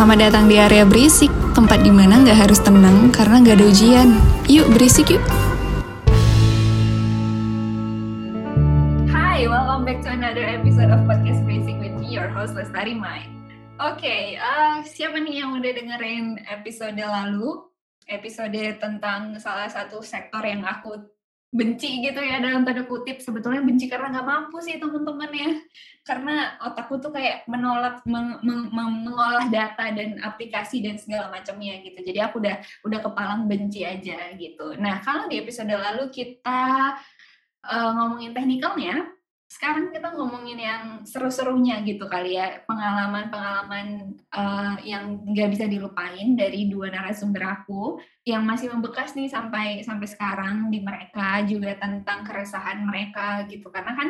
Selamat datang di area berisik, tempat di mana nggak harus tenang karena nggak ada ujian. Yuk berisik yuk. Hai, welcome back to another episode of podcast Berisik with me, your host Lestari Mai. Oke, okay, uh, siapa nih yang udah dengerin episode lalu? Episode tentang salah satu sektor yang aku benci gitu ya dalam tanda kutip. Sebetulnya benci karena nggak mampu sih teman-teman ya. Karena otakku tuh kayak menolak meng, meng, mengolah data dan aplikasi dan segala macamnya gitu. Jadi aku udah udah kepalang benci aja gitu. Nah kalau di episode lalu kita uh, ngomongin teknikalnya sekarang kita ngomongin yang seru-serunya gitu kali ya pengalaman-pengalaman uh, yang nggak bisa dilupain dari dua narasumber aku yang masih membekas nih sampai sampai sekarang di mereka juga tentang keresahan mereka gitu. Karena kan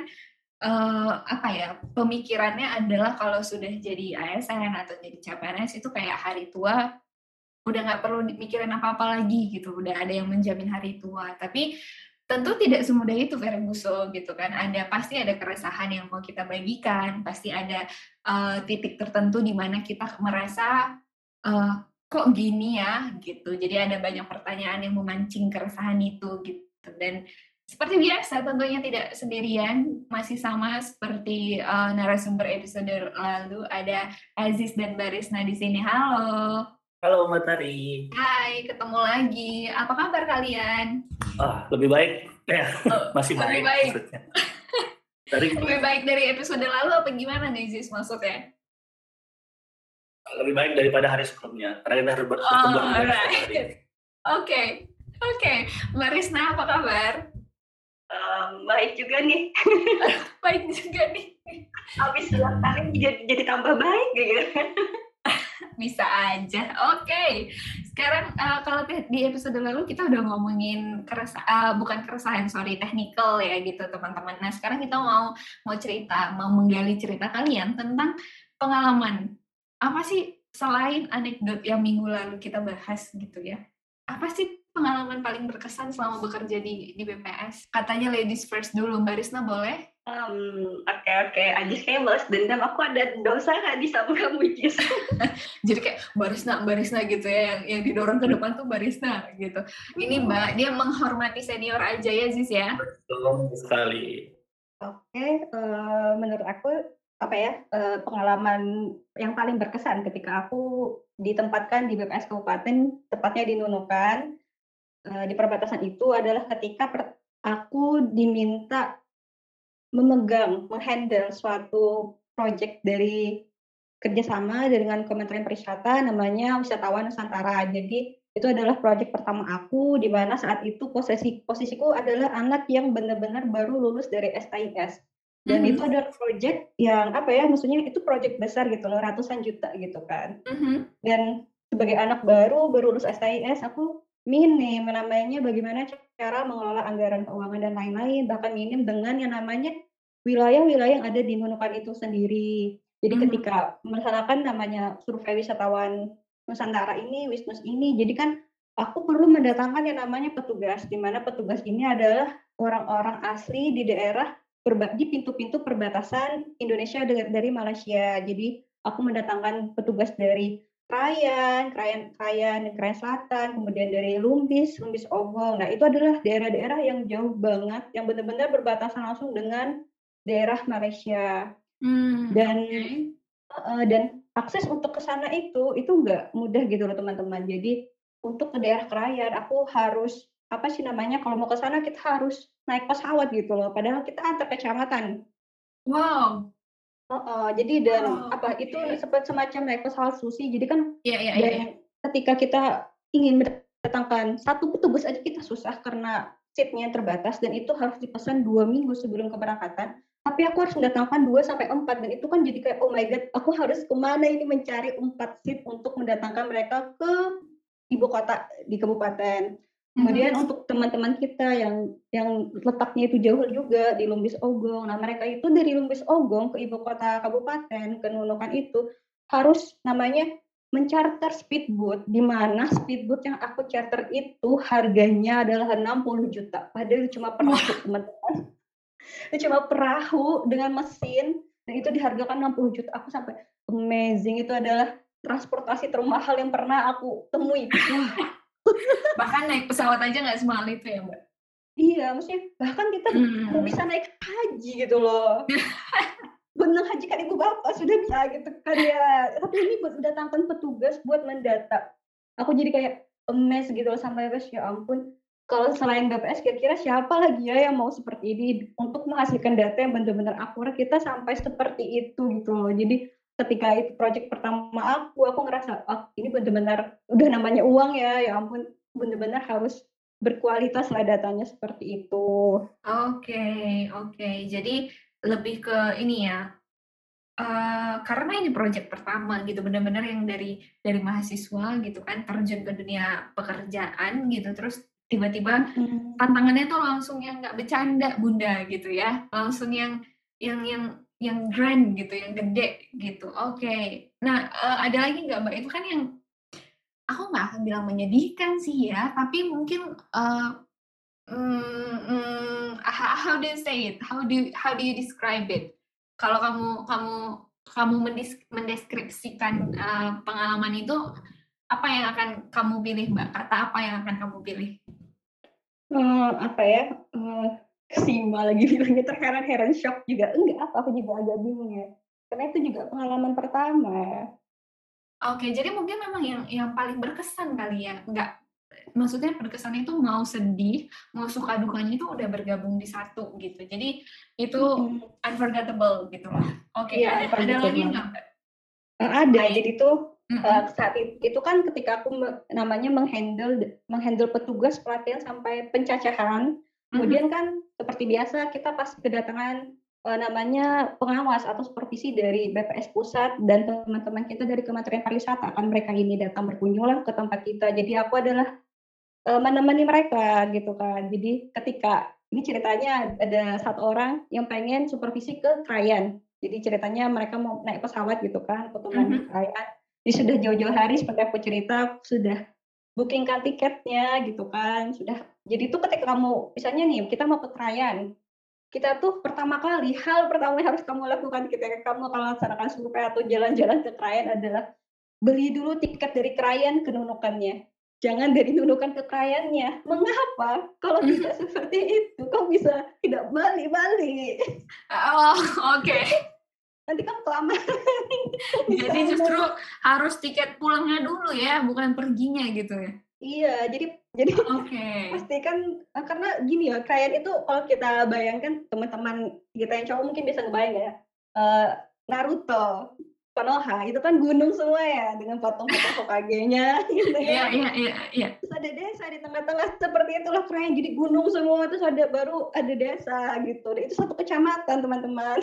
uh, apa ya pemikirannya adalah kalau sudah jadi ASN atau jadi CPNS itu kayak hari tua udah nggak perlu mikirin apa-apa lagi gitu. Udah ada yang menjamin hari tua. Tapi tentu tidak semudah itu Ferguso gitu kan. Ada pasti ada keresahan yang mau kita bagikan pasti ada uh, titik tertentu di mana kita merasa uh, kok gini ya gitu. Jadi ada banyak pertanyaan yang memancing keresahan itu gitu. Dan seperti biasa tentunya tidak sendirian masih sama seperti uh, narasumber episode lalu ada Aziz dan Barisna di sini. Halo Halo Mbak Tari. Hai, ketemu lagi. Apa kabar kalian? Ah, lebih baik. Ya, oh, masih lebih baik. baik. dari lebih baik dari episode lalu apa gimana nih Zis maksudnya? Lebih baik daripada hari sebelumnya. Karena kita harus bertemu oh, Oke, oke. Okay. Mbak Risna apa kabar? Um, baik juga nih. baik juga nih. Habis ulang tahun jadi, jadi tambah baik gitu bisa aja. Oke, okay. sekarang uh, kalau di episode lalu kita udah ngomongin uh, bukan keresahan, sorry, technical ya gitu teman-teman. Nah sekarang kita mau mau cerita, mau menggali cerita kalian tentang pengalaman. Apa sih selain anekdot yang minggu lalu kita bahas gitu ya? Apa sih pengalaman paling berkesan selama bekerja di di BPS? Katanya ladies first dulu, Mbak Risna boleh? Um, oke okay, oke, okay. Ajis kayak balas dendam. Aku ada dosa nggak di sama kamu Jis? Jadi kayak barisna barisna gitu ya, yang, yang didorong ke depan tuh barisna gitu. Ini Mbak, dia menghormati senior aja ya Zis ya? Betul sekali. Oke, okay, uh, eh, menurut aku apa ya uh, pengalaman yang paling berkesan ketika aku ditempatkan di BPS Kabupaten, tepatnya di Nunukan, uh, di perbatasan itu adalah ketika per, aku diminta memegang, menghandle suatu project dari kerjasama dengan Kementerian Pariwisata namanya Wisatawan Nusantara. Jadi itu adalah proyek pertama aku di mana saat itu posisi posisiku adalah anak yang benar-benar baru lulus dari STIS. Dan mm-hmm. itu adalah proyek yang apa ya, maksudnya itu proyek besar gitu loh, ratusan juta gitu kan. Mm-hmm. Dan sebagai anak baru baru lulus STIS, aku minim namanya bagaimana cara mengelola anggaran keuangan dan lain-lain, bahkan minim dengan yang namanya wilayah-wilayah yang ada di Nunukan itu sendiri. Jadi hmm. ketika melaksanakan namanya survei wisatawan Nusantara ini, Wisnus ini, jadi kan aku perlu mendatangkan yang namanya petugas, di mana petugas ini adalah orang-orang asli di daerah di pintu-pintu perbatasan Indonesia dari Malaysia. Jadi aku mendatangkan petugas dari Krayan, Krayan, Krayan, Krayan Selatan, kemudian dari Lumbis, Lumbis Ogong. Nah itu adalah daerah-daerah yang jauh banget, yang benar-benar berbatasan langsung dengan daerah Malaysia. Hmm, dan okay. uh, dan akses untuk ke sana itu itu nggak mudah gitu loh teman-teman. Jadi untuk ke daerah Krayan aku harus apa sih namanya kalau mau ke sana kita harus naik pesawat gitu loh. Padahal kita antar kecamatan. Wow uh, uh, jadi dan oh, apa okay. itu seperti semacam susi jadi kan yeah, yeah, yeah. ketika kita ingin mendatangkan satu petugas aja kita susah karena seatnya terbatas dan itu harus dipesan dua minggu sebelum keberangkatan tapi aku harus mendatangkan 2 sampai 4 dan itu kan jadi kayak oh my god, aku harus ke mana ini mencari 4 seat untuk mendatangkan mereka ke ibu kota di kabupaten. Kemudian hmm. untuk teman-teman kita yang yang letaknya itu jauh juga di Lumbis Ogong. Nah, mereka itu dari Lumbis Ogong ke ibu kota kabupaten ke Nunukan itu harus namanya mencarter speedboat di mana speedboat yang aku charter itu harganya adalah 60 juta padahal cuma per teman-teman itu cuma perahu dengan mesin dan itu dihargakan 60 juta aku sampai amazing itu adalah transportasi termahal yang pernah aku temui. Bahkan naik pesawat aja nggak semahal itu ya, Mbak? Iya, maksudnya bahkan kita hmm. bisa naik haji gitu loh. Benar haji kan ibu bapak sudah bisa gitu kan ya. Tapi ini buat mendatangkan petugas buat mendata. Aku jadi kayak emes gitu loh sampai bes ya ampun. Kalau selain BPS kira-kira siapa lagi ya yang mau seperti ini untuk menghasilkan data yang benar-benar akurat kita sampai seperti itu gitu loh. Jadi ketika itu project pertama aku aku ngerasa oh, ini benar-benar udah namanya uang ya ya ampun benar-benar harus berkualitas lah datanya seperti itu. Oke okay, oke okay. jadi lebih ke ini ya uh, karena ini project pertama gitu benar-benar yang dari dari mahasiswa gitu kan terjun ke dunia pekerjaan gitu terus tiba-tiba hmm. tantangannya tuh langsung yang nggak bercanda bunda gitu ya langsung yang yang yang yang grand gitu, yang gede gitu. Oke. Okay. Nah, uh, ada lagi nggak mbak? Itu kan yang aku nggak akan bilang menyedihkan sih ya, tapi mungkin uh, mm, mm, how do you say it? How do how do you describe it? Kalau kamu kamu kamu mendeskripsikan uh, pengalaman itu, apa yang akan kamu pilih mbak? Kata apa yang akan kamu pilih? Uh, apa ya? Sima lagi bilangnya terheran-heran shock juga. Enggak aku juga agak bingung ya. Karena itu juga pengalaman pertama oke jadi mungkin memang yang yang paling berkesan kali ya. Enggak maksudnya berkesan itu mau sedih mau suka dukanya itu udah bergabung di satu gitu. Jadi itu unforgettable gitu. Oke okay, ya, ada, ada lagi nggak? Ada. Jadi tuh mm-hmm. uh, saat itu, itu kan ketika aku namanya menghandle menghandle petugas pelatihan sampai pencacahan Kemudian kan seperti biasa kita pas kedatangan uh, namanya pengawas atau supervisi dari BPS pusat dan teman-teman kita dari Kementerian Pariwisata kan mereka ini datang berkunjung ke tempat kita. Jadi aku adalah uh, menemani mereka gitu kan. Jadi ketika ini ceritanya ada satu orang yang pengen supervisi ke Krayan. Jadi ceritanya mereka mau naik pesawat gitu kan, potongan mm -hmm. Krayan. Ini sudah jauh-jauh hari seperti aku cerita sudah bookingkan tiketnya gitu kan sudah. Jadi itu ketika kamu misalnya nih kita mau ke Krayan kita tuh pertama kali hal pertama yang harus kamu lakukan ketika kamu akan melaksanakan survei atau jalan-jalan ke Krayan adalah beli dulu tiket dari Krayan ke Nunukannya. Jangan dari Nunukan ke Krayannya. Mengapa? Kalau tidak seperti itu kau bisa tidak balik-balik? Oh oke. okay nanti kan kelamaan. jadi justru harus tiket pulangnya dulu ya, bukan perginya gitu ya. Iya, jadi jadi okay. pasti kan eh, karena gini ya, klien itu kalau kita bayangkan teman-teman kita yang cowok mungkin bisa ngebayang ya. Uh, Naruto, Konoha itu kan gunung semua ya dengan patung-patung Hokage-nya gitu ya. Iya, iya, iya, iya. Terus ada desa di tengah-tengah seperti itulah keren jadi gunung semua terus ada baru ada desa gitu. Itu satu kecamatan, teman-teman.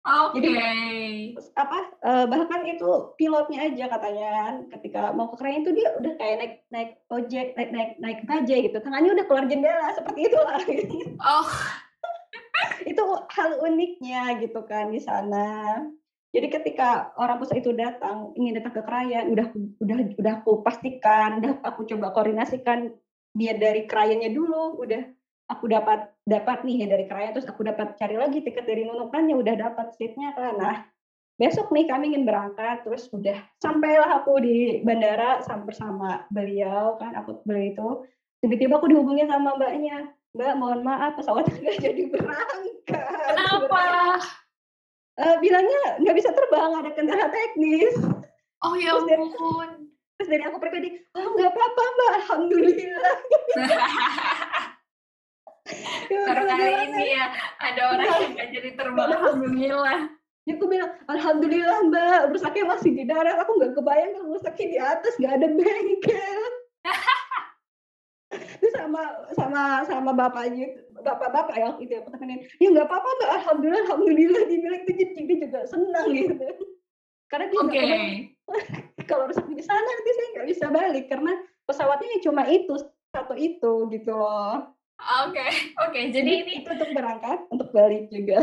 Oke. Okay. Jadi apa uh, bahkan itu pilotnya aja katanya ketika mau ke krayan itu dia udah kayak naik naik ojek naik naik naik bajai gitu tangannya udah keluar jendela seperti itulah. Oh. itu hal uniknya gitu kan di sana. Jadi ketika orang pusat itu datang ingin datang ke krayan udah udah udah aku pastikan udah aku coba koordinasikan dia dari krayannya dulu udah aku dapat dapat nih ya dari keraya terus aku dapat cari lagi tiket dari Nunukan ya udah dapat seatnya. Kan nah besok nih kami ingin berangkat terus udah sampailah aku di bandara sampai bersama beliau kan aku beli itu. Tiba-tiba aku dihubungi sama mbaknya mbak mohon maaf pesawat nggak jadi berangkat. Kenapa? Uh, bilangnya nggak bisa terbang ada kendala teknis. Oh ya ampun. terus dari aku pribadi oh nggak apa-apa mbak alhamdulillah karena kali ini ya ada orang yang gak jadi terbang alhamdulillah. Ya aku bilang alhamdulillah mbak. Rusaknya masih di darat aku nggak kebayang kalau rusaknya di atas nggak ada bengkel. Terus sama sama sama bapaknya bapak-bapak ya itu ya temenin ya nggak apa-apa mbak. Alhamdulillah alhamdulillah. Dibilang itu jadi juga senang gitu. Karena dia okay. kalau rusak di sana nanti saya nggak bisa balik karena pesawatnya cuma itu satu itu gitu loh Oke, oke. Jadi ini itu untuk berangkat, untuk balik juga.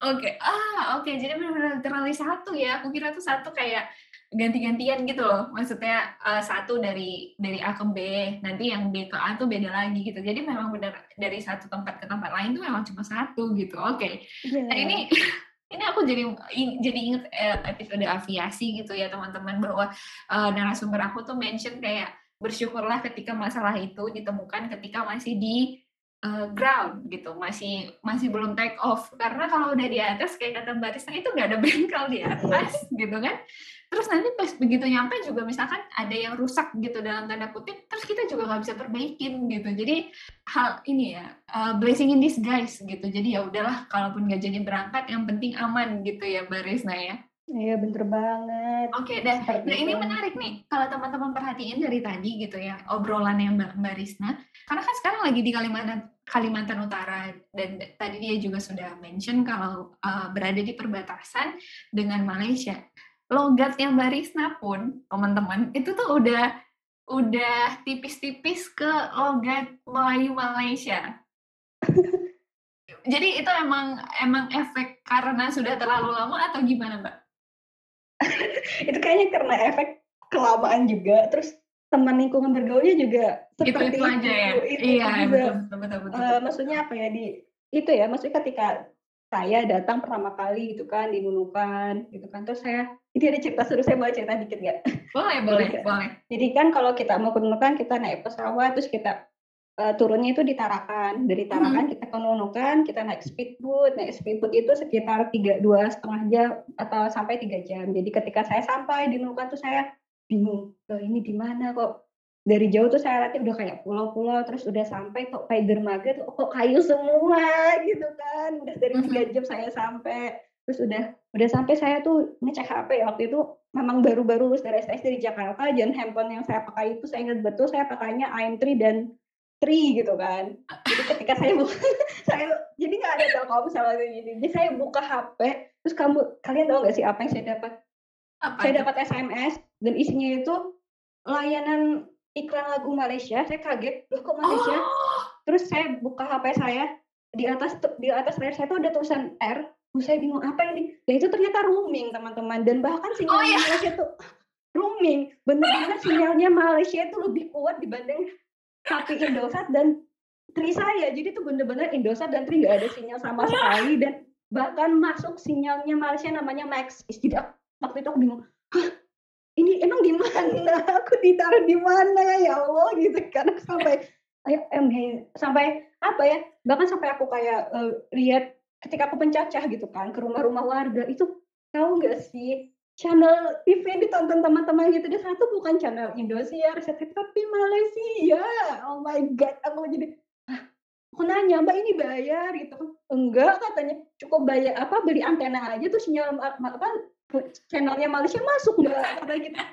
Oke, okay. ah oke. Okay. Jadi benar-benar literally satu ya. Aku kira tuh satu kayak ganti-gantian gitu loh. Maksudnya uh, satu dari dari A ke B, nanti yang B ke A tuh beda lagi gitu. Jadi memang benar dari satu tempat ke tempat lain tuh memang cuma satu gitu. Oke. Okay. Iya. Yeah. Nah ini ini aku jadi jadi inget eh, episode aviasi gitu ya teman-teman bahwa uh, narasumber aku tuh mention kayak bersyukurlah ketika masalah itu ditemukan ketika masih di uh, ground gitu masih masih belum take off. Karena kalau udah di atas kayak kata Mbak itu nggak ada bengkel di atas gitu kan. Terus nanti pas begitu nyampe juga misalkan ada yang rusak gitu dalam tanda kutip terus kita juga nggak bisa perbaikin gitu. Jadi hal ini ya uh, blessing in disguise gitu. Jadi ya udahlah kalaupun nggak jadi berangkat yang penting aman gitu ya Mbak ya Iya bener banget. Oke, okay, dan nah ini menarik nih kalau teman-teman perhatiin dari tadi gitu ya obrolan yang Mbak, Mbak Risna, karena kan sekarang lagi di Kalimantan Kalimantan Utara dan tadi dia juga sudah mention kalau uh, berada di perbatasan dengan Malaysia logatnya Mbak Risna pun teman-teman itu tuh udah udah tipis-tipis ke logat Melayu Malaysia. Jadi itu emang emang efek karena sudah terlalu lama atau gimana Mbak? itu kayaknya karena efek kelamaan juga. Terus teman lingkungan bergaulnya juga seperti itu, itu aja ya. Itu iya betul betul betul. betul. Uh, maksudnya apa ya di itu ya maksudnya ketika saya datang pertama kali gitu kan di Nunukan gitu kan terus saya ini ada cerita seru saya mau cerita dikit nggak boleh boleh boleh jadi kan kalau kita mau ke Nunukan kita naik pesawat terus kita uh, turunnya itu di Tarakan. Dari Tarakan hmm. kita ke Nunukan kita naik speedboat. Naik speedboat itu sekitar tiga dua setengah jam atau sampai tiga jam. Jadi ketika saya sampai di Nunukan tuh saya bingung ini di mana kok? Dari jauh tuh saya lihat udah kayak pulau-pulau terus udah sampai kok kayak dermaga tuh kok kayu semua gitu kan. Udah dari tiga jam saya sampai terus udah udah sampai saya tuh ngecek HP waktu itu memang baru-baru lulus dari STS dari Jakarta dan handphone yang saya pakai itu saya ingat betul saya pakainya AM3 dan 3 gitu kan jadi ketika saya buka saya jadi nggak ada telkom sama ini jadi saya buka HP terus kamu kalian tahu nggak sih apa yang saya dapat apa saya dapat SMS dan isinya itu layanan iklan lagu Malaysia, saya kaget, loh kok Malaysia? Oh. Terus saya buka HP saya, di atas di atas layar saya tuh ada tulisan R, Terus saya bingung apa ini? Ya itu ternyata roaming teman-teman dan bahkan sinyal oh, iya. Malaysia tuh roaming, benar-benar sinyalnya Malaysia itu lebih kuat dibanding HP Indosat dan Tri saya. Jadi tuh benar-benar Indosat dan Tri nggak ada sinyal sama sekali dan bahkan masuk sinyalnya Malaysia namanya Max. Jadi waktu itu aku bingung, Hah, ini emang di mana aku ditaruh di mana ya Allah gitu kan sampai sampai apa ya bahkan sampai aku kayak uh, lihat ketika aku pencacah gitu kan ke rumah-rumah warga itu tahu nggak sih channel TV ditonton teman-teman gitu. Dia satu bukan channel Indosiar tapi Malaysia. Oh my god aku jadi aku nanya mbak ini bayar? Gitu enggak katanya. Cukup bayar apa beli antena aja tuh sinyal apa channelnya Malaysia masuk nggak kata gitu.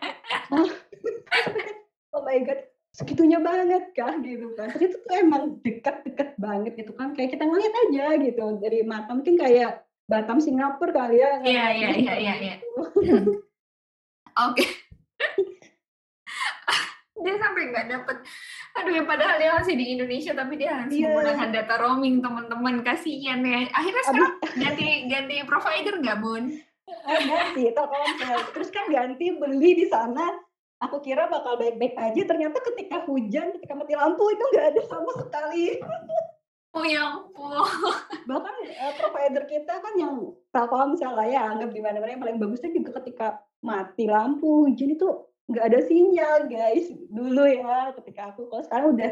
Oh my god segitunya banget kah gitu kan. Tapi itu tuh emang dekat-dekat banget gitu kan. Kayak kita ngeliat aja gitu dari mata. Mungkin kayak Batam Singapura kali ya iya iya iya iya, iya. oke. Dia sampai nggak dapet. Aduh ya padahal dia masih di Indonesia tapi dia harus yeah. menggunakan data roaming teman-teman. Kasihan ya. Akhirnya sekarang ganti ganti provider nggak bun? Eh, ganti Telkomsel. Terus kan ganti beli di sana. Aku kira bakal baik-baik aja. Ternyata ketika hujan ketika mati lampu itu nggak ada sama sekali oh ya ampun bahkan uh, provider kita kan yang Telkomsel lah ya anggap di mana-mana yang paling bagusnya juga ketika mati lampu hujan itu nggak ada sinyal guys dulu ya ketika aku kalau sekarang udah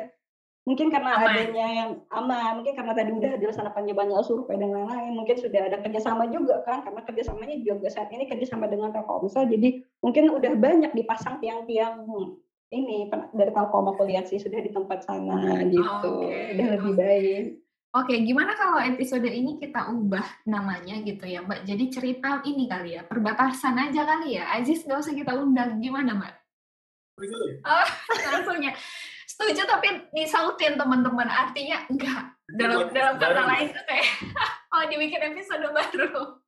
Mungkin karena aman. adanya yang aman, mungkin karena tadi udah dilaksanakannya banyak survei dan lain-lain, mungkin sudah ada kerjasama juga kan, karena kerjasamanya juga saat ini kerjasama dengan Telkomsel, jadi mungkin udah banyak dipasang tiang-tiang ini dari Telkom aku lihat sih sudah di tempat sana gitu, okay. udah lebih baik. Oke, okay, gimana kalau episode ini kita ubah namanya gitu ya, Mbak? Jadi cerita ini kali ya, perbatasan aja kali ya. Aziz nggak usah kita undang, gimana, Mbak? Oh, langsungnya setuju tapi disautin teman-teman artinya enggak dalam dalam kata lain kayak oh dibikin episode baru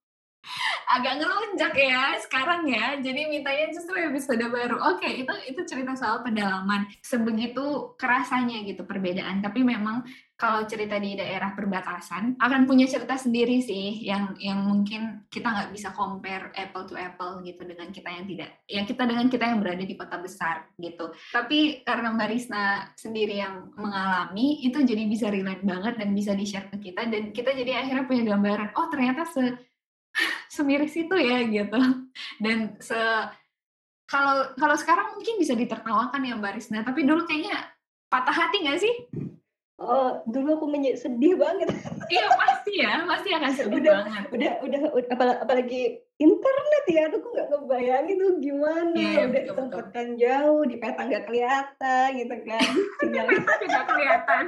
agak ngelunjak ya sekarang ya. Jadi mintanya justru episode baru. Oke itu itu cerita soal pendalaman. Sebegitu kerasanya gitu perbedaan. Tapi memang kalau cerita di daerah perbatasan akan punya cerita sendiri sih yang yang mungkin kita nggak bisa compare apple to apple gitu dengan kita yang tidak yang kita dengan kita yang berada di kota besar gitu. Tapi karena Mbak Risna sendiri yang mengalami itu jadi bisa relate banget dan bisa di share ke kita. Dan kita jadi akhirnya punya gambaran oh ternyata se semiris itu ya gitu dan se kalau kalau sekarang mungkin bisa ditertawakan ya Mbak Risna tapi dulu kayaknya patah hati nggak sih Oh, dulu aku menye sedih banget. Iya pasti ya, pasti akan sedih udah, banget. Udah, udah, udah apalagi, apalagi internet ya, aduh aku nggak ngebayangin tuh gimana. Iya, udah betul, jauh, di peta nggak kelihatan gitu kan. Sinyalnya Tidak kelihatan.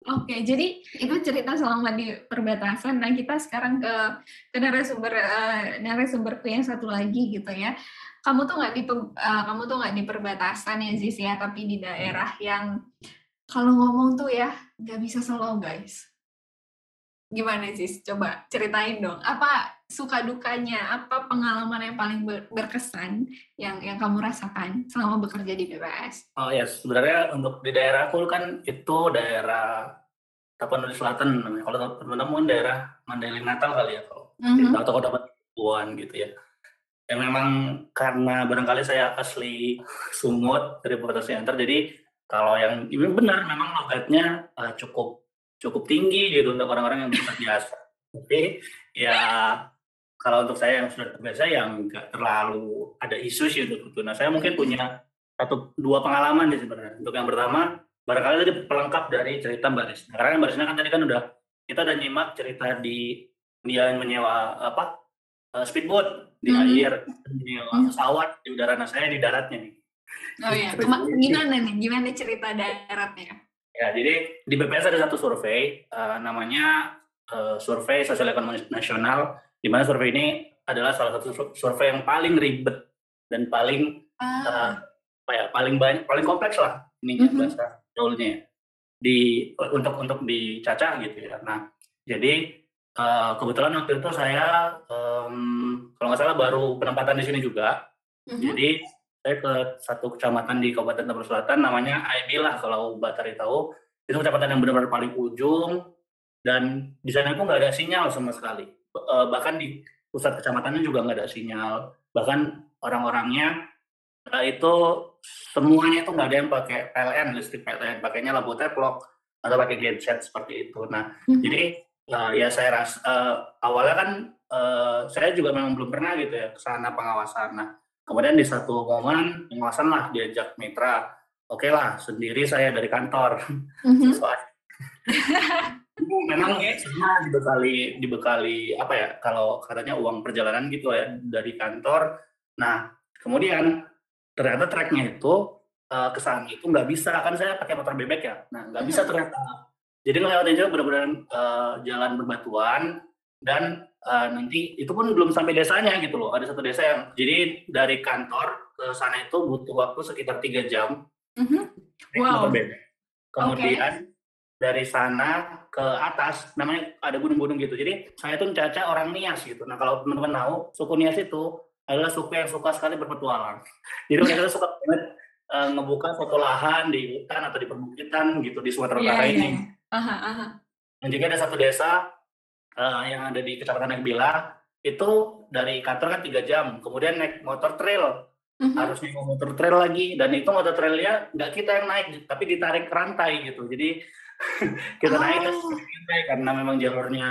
Oke, jadi itu cerita selama di perbatasan. Nah, kita sekarang ke ke narasumber uh, narasumberku yang satu lagi gitu ya. Kamu tuh nggak di uh, kamu tuh nggak di perbatasan ya Zis ya, tapi di daerah yang kalau ngomong tuh ya nggak bisa solo guys. Gimana Zis? Coba ceritain dong. Apa suka dukanya? Apa pengalaman yang paling ber- berkesan yang yang kamu rasakan selama bekerja di BPS? Oh ya, sebenarnya untuk di daerah aku kan itu daerah Tapanuli Selatan namanya. Kalau teman-teman daerah Mandailing Natal kali ya kalau Mhm. atau kota Patuan gitu ya. Yang memang karena barangkali saya asli Sumut dari Bogor Center, jadi kalau yang ini benar memang logatnya eh, cukup cukup tinggi gitu untuk orang-orang yang biasa. Tapi ya kalau untuk saya yang sudah terbiasa yang nggak terlalu ada isu sih untuk itu. Nah saya mungkin punya satu dua pengalaman di sebenarnya. Untuk yang pertama barangkali tadi pelengkap dari cerita Mbak Risna. Karena Mbak Risna kan tadi kan udah kita udah nyimak cerita di dia menyewa apa eh, speedboat di Mhm. air, menyewa Mhm. pesawat di udara. Nah saya di daratnya nih. Oh ya, ini- gimana nih? Gimana cerita daratnya? Ya, jadi di BPS ada satu survei eh, namanya eh, Survei Sosial Ekonomi Nasional, di mana survei ini adalah salah satu sur- survei yang paling ribet dan paling Ah, apa ya, paling banyak, paling kompleks lah ininya Mhm. bahasa gaulnya ya. di untuk untuk dicacah gitu ya. Nah, jadi eh, kebetulan waktu itu saya em, kalau nggak salah baru penempatan di sini juga. mhm. Jadi saya ke satu kecamatan di Kabupaten Tabur Selatan namanya Aibi lah kalau Mbak Tari tahu. Itu kecamatan yang benar-benar paling ujung dan di sana itu nggak ada sinyal sama sekali. Eh, bahkan di pusat kecamatannya juga nggak ada sinyal. Bahkan orang-orangnya eh, itu semuanya itu nggak ada yang pakai PLN listrik PLN, pakainya lampu teplok atau pakai genset seperti itu. Nah, Mhm. jadi eh, ya saya ras eh, awalnya kan eh, saya juga memang belum pernah gitu ya ke sana pengawasan. Nah, kemudian di satu momen pengawasan lah diajak mitra. Oke lah, sendiri saya dari kantor Mhm. sesuai. Memang semua dibekali dibekali apa ya kalau katanya uang perjalanan gitu ya dari kantor. Nah kemudian ternyata treknya itu eh, ke sana itu nggak bisa kan saya pakai motor bebek ya. Nah nggak bisa ternyata. Jadi ngelewatin juga benar-benar eh, jalan berbatuan dan eh, nanti itu pun belum sampai desanya gitu loh. Ada satu desa yang jadi dari kantor ke sana itu butuh waktu sekitar tiga jam Mhm. naik Wow. Kemudian dari sana ke atas namanya ada gunung-gunung gitu. Jadi saya tuh mencaca orang Nias gitu. Nah kalau teman-teman tahu suku Nias itu adalah suku yang suka sekali berpetualang. Jadi mereka tuh suka banget eh, ngebuka foto lahan di hutan atau di perbukitan gitu di Sumatera Iya, Utara iya, ini. Aha, aha. Dan juga ada satu desa eh, yang ada di Kecamatan Nagbila itu dari kantor kan tiga jam, kemudian naik motor trail. Mhm. harus naik motor trail lagi dan itu motor trailnya nggak kita yang naik tapi ditarik rantai gitu. Jadi kita naik Oh. rantai karena memang jalurnya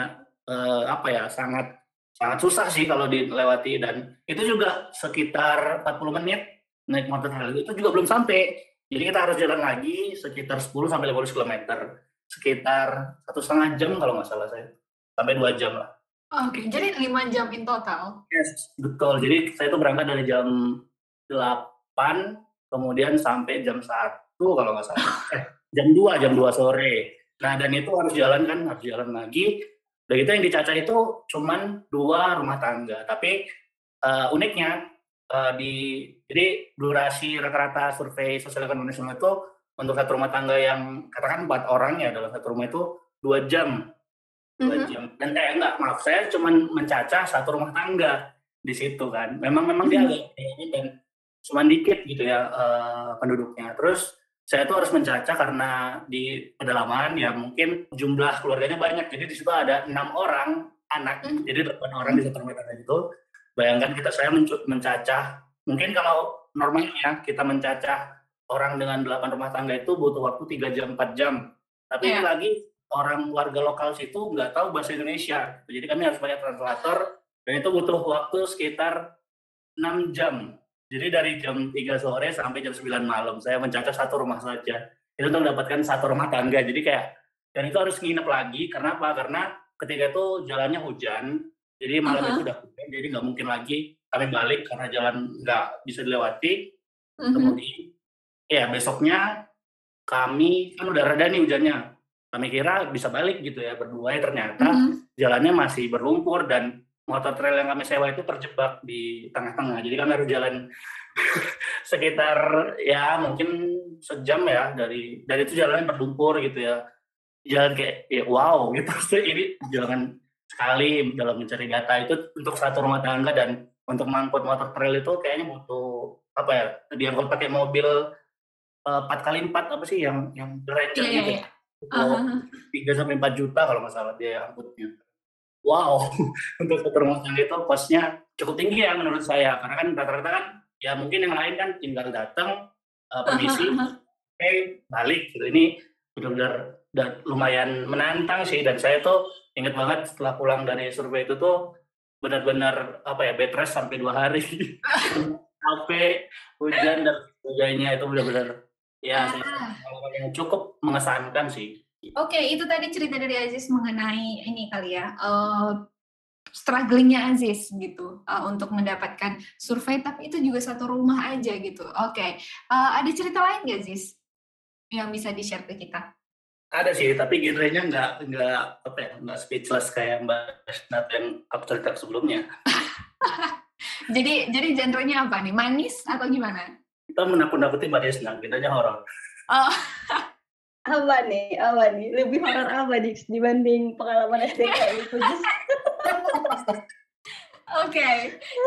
eh, apa ya sangat sangat susah sih kalau dilewati. Dan itu juga sekitar 40 menit naik motor trail. Itu juga belum sampai. Jadi kita harus jalan lagi sekitar 10 sampai 15 km sekitar satu setengah jam kalau nggak salah saya sampai dua jam lah Oke, jadi lima jam in total. Yes, betul. Jadi saya itu berangkat dari jam 8, kemudian sampai jam 1 kalau nggak salah. Eh, jam 2, jam 2 sore. Nah, dan itu harus jalan kan, harus jalan lagi. Dan itu yang dicacah itu cuman dua rumah tangga. Tapi eh, uniknya, eh, di jadi durasi rata-rata survei sosial ekonomi nasional itu untuk satu rumah tangga yang katakan empat orang ya dalam satu rumah itu dua jam dua Mhm. jam dan eh enggak maaf saya cuma mencacah satu rumah tangga di situ kan memang memang dia Mhm. agak ini dan cuma dikit gitu ya eh, penduduknya terus saya tuh harus mencacah karena di pedalaman ya mungkin jumlah keluarganya banyak jadi di situ ada enam orang anak Mhm. jadi delapan orang di satu rumah tangga itu bayangkan kita saya mencacah mungkin kalau normalnya kita mencacah orang dengan delapan rumah tangga itu butuh waktu tiga jam 4 jam tapi ini Iya. lagi orang warga lokal situ nggak tahu bahasa Indonesia. Jadi kami harus pakai translator dan itu butuh waktu sekitar 6 jam. Jadi dari jam 3 sore sampai jam 9 malam saya mencacah satu rumah saja. Itu untuk mendapatkan satu rumah tangga. Jadi kayak dan itu harus nginep lagi karena apa? Karena ketika itu jalannya hujan, jadi malam uh-huh. itu udah hujan, jadi nggak mungkin lagi kami balik karena jalan nggak bisa dilewati. Uh-huh. Kemudian ya besoknya kami kan udah reda nih hujannya. Kami kira bisa balik gitu ya berdua ya ternyata uh-huh. jalannya masih berlumpur dan motor trail yang kami sewa itu terjebak di tengah-tengah. Jadi kami harus jalan sekitar ya mungkin sejam ya dari dari itu jalannya berlumpur gitu ya. Jalan kayak ya wow gitu. Ini jangan sekali dalam mencari data itu untuk satu rumah tangga dan untuk mengangkut motor trail itu kayaknya butuh apa ya? Dia kalau pakai mobil eh, empat kali empat apa sih yang yang ranger yeah, gitu. Yeah, tiga sampai empat juta kalau nggak salah dia angkutnya. Wow untuk satu rumah tangga itu kosnya cukup tinggi ya menurut saya. Karena kan rata-rata kan ya mungkin yang lain kan tinggal datang uh, permisi oke okay, balik gitu. Ini benar-benar dan lumayan menantang sih. Dan saya tuh inget banget setelah pulang dari survei itu tuh benar-benar apa ya bed rest sampai dua hari. Sampai hujan dan sebagainya itu benar-benar ya ah. Cukup mengesankan sih Oke, itu tadi cerita dari Aziz mengenai ini kali ya, uh, strugglingnya Aziz gitu uh, untuk mendapatkan survei, tapi itu juga satu rumah aja gitu. Oke, uh, ada cerita lain nggak Aziz yang bisa di share ke kita? Ada sih, tapi genrenya nggak nggak apa ya nggak speechless kayak Mbak Nat yang aku cerita sebelumnya. jadi jadi genrenya apa nih? Manis atau gimana? Kita menakut-nakuti Mbak Desna, genrenya horor. Oh. Apa nih? Apa nih? Lebih horor apa nih dibanding pengalaman SDK itu? Oke,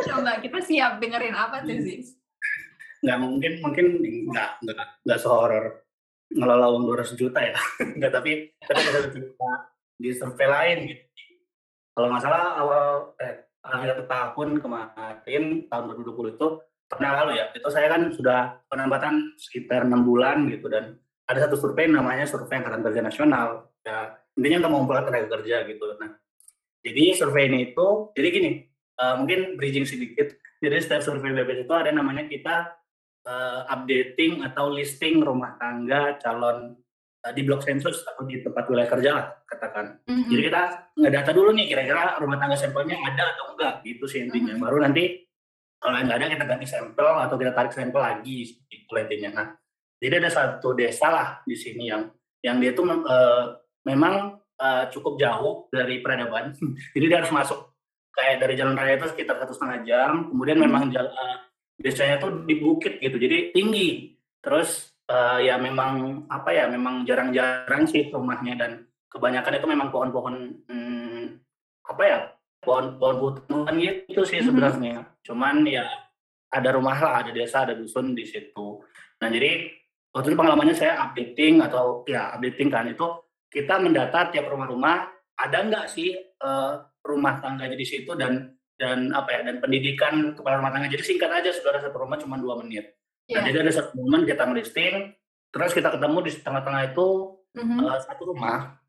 coba kita siap dengerin apa tuh sih? Nggak mungkin, mungkin nggak nggak nggak sehoror ngelola uang 200 juta ya. nggak tapi tapi ada cerita di survei lain gitu. Kalau nggak salah awal eh akhir tahun kemarin tahun 2020 itu pernah lalu ya? Itu saya kan sudah penempatan sekitar enam bulan gitu dan ada satu survei namanya survei angkatan kerja nasional. Ya intinya untuk mengumpulkan tenaga kerja gitu. Nah jadi survei ini itu jadi gini uh, mungkin bridging sedikit. Jadi setiap survei BPS itu ada namanya kita uh, updating atau listing rumah tangga calon uh, di blok sensus atau di tempat wilayah kerja lah katakan. Mm-hmm. jadi kita ngedata dulu nih kira-kira rumah tangga sampelnya ada atau enggak gitu sih intinya. Mm-hmm. baru nanti kalau ada kita ganti sampel atau kita tarik sampel lagi itu intinya nah jadi ada satu desa lah di sini yang yang dia tuh uh, memang uh, cukup jauh dari peradaban. Jadi dia harus masuk kayak dari jalan raya itu sekitar satu setengah jam. Kemudian hmm. memang jalan, uh, desanya tuh di bukit gitu, jadi tinggi. Terus uh, ya memang apa ya, memang jarang-jarang sih rumahnya dan kebanyakan itu memang pohon-pohon hmm, apa ya, pohon-pohon hutan gitu sih hmm. sebenarnya. Hmm. Cuman ya ada rumah lah, ada desa, ada dusun di situ. Nah jadi waktu itu pengalamannya saya updating atau ya updating kan itu kita mendata tiap rumah-rumah ada nggak sih uh, rumah tangga di situ dan dan apa ya dan pendidikan kepala rumah tangga jadi singkat aja saudara satu rumah cuma dua menit yeah. nah, iya. jadi ada satu momen kita melisting terus kita ketemu di tengah-tengah itu mm-hmm. uh, satu rumah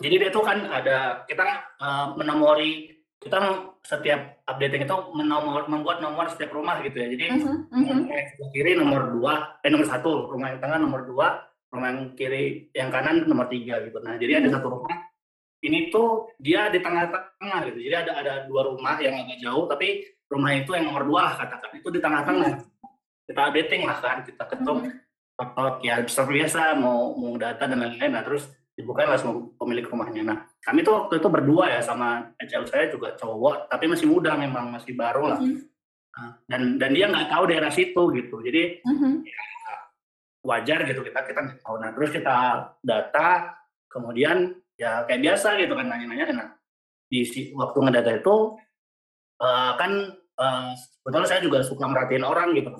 jadi dia itu kan ada kita uh, menomori kita setiap updating itu menomor, membuat nomor setiap rumah gitu ya. Jadi uh-huh, uh-huh. kiri nomor dua, eh nomor satu, rumah yang tengah nomor dua, rumah yang kiri yang kanan nomor tiga gitu. Nah jadi ada satu rumah ini tuh dia di tengah-tengah gitu. Jadi ada ada dua rumah yang agak jauh, tapi rumah itu yang nomor dua katakan itu di tengah-tengah. Kita updating lah kan, kita ketuk, ketok ya seperti biasa mau mau data dan lain-lain. Nah terus dibuka langsung pemilik rumahnya. Nah, kami tuh waktu itu berdua ya sama HL saya juga cowok, tapi masih muda memang masih baru lah. Mm-hmm. Nah, dan dan dia nggak tahu daerah situ gitu. Jadi mm-hmm. ya, wajar gitu kita kita tahu. Nah, terus kita data, kemudian ya kayak biasa gitu kan nanya-nanya. Nah, di waktu ngedata itu uh, kan uh, sebetulnya saya juga suka merhatiin orang gitu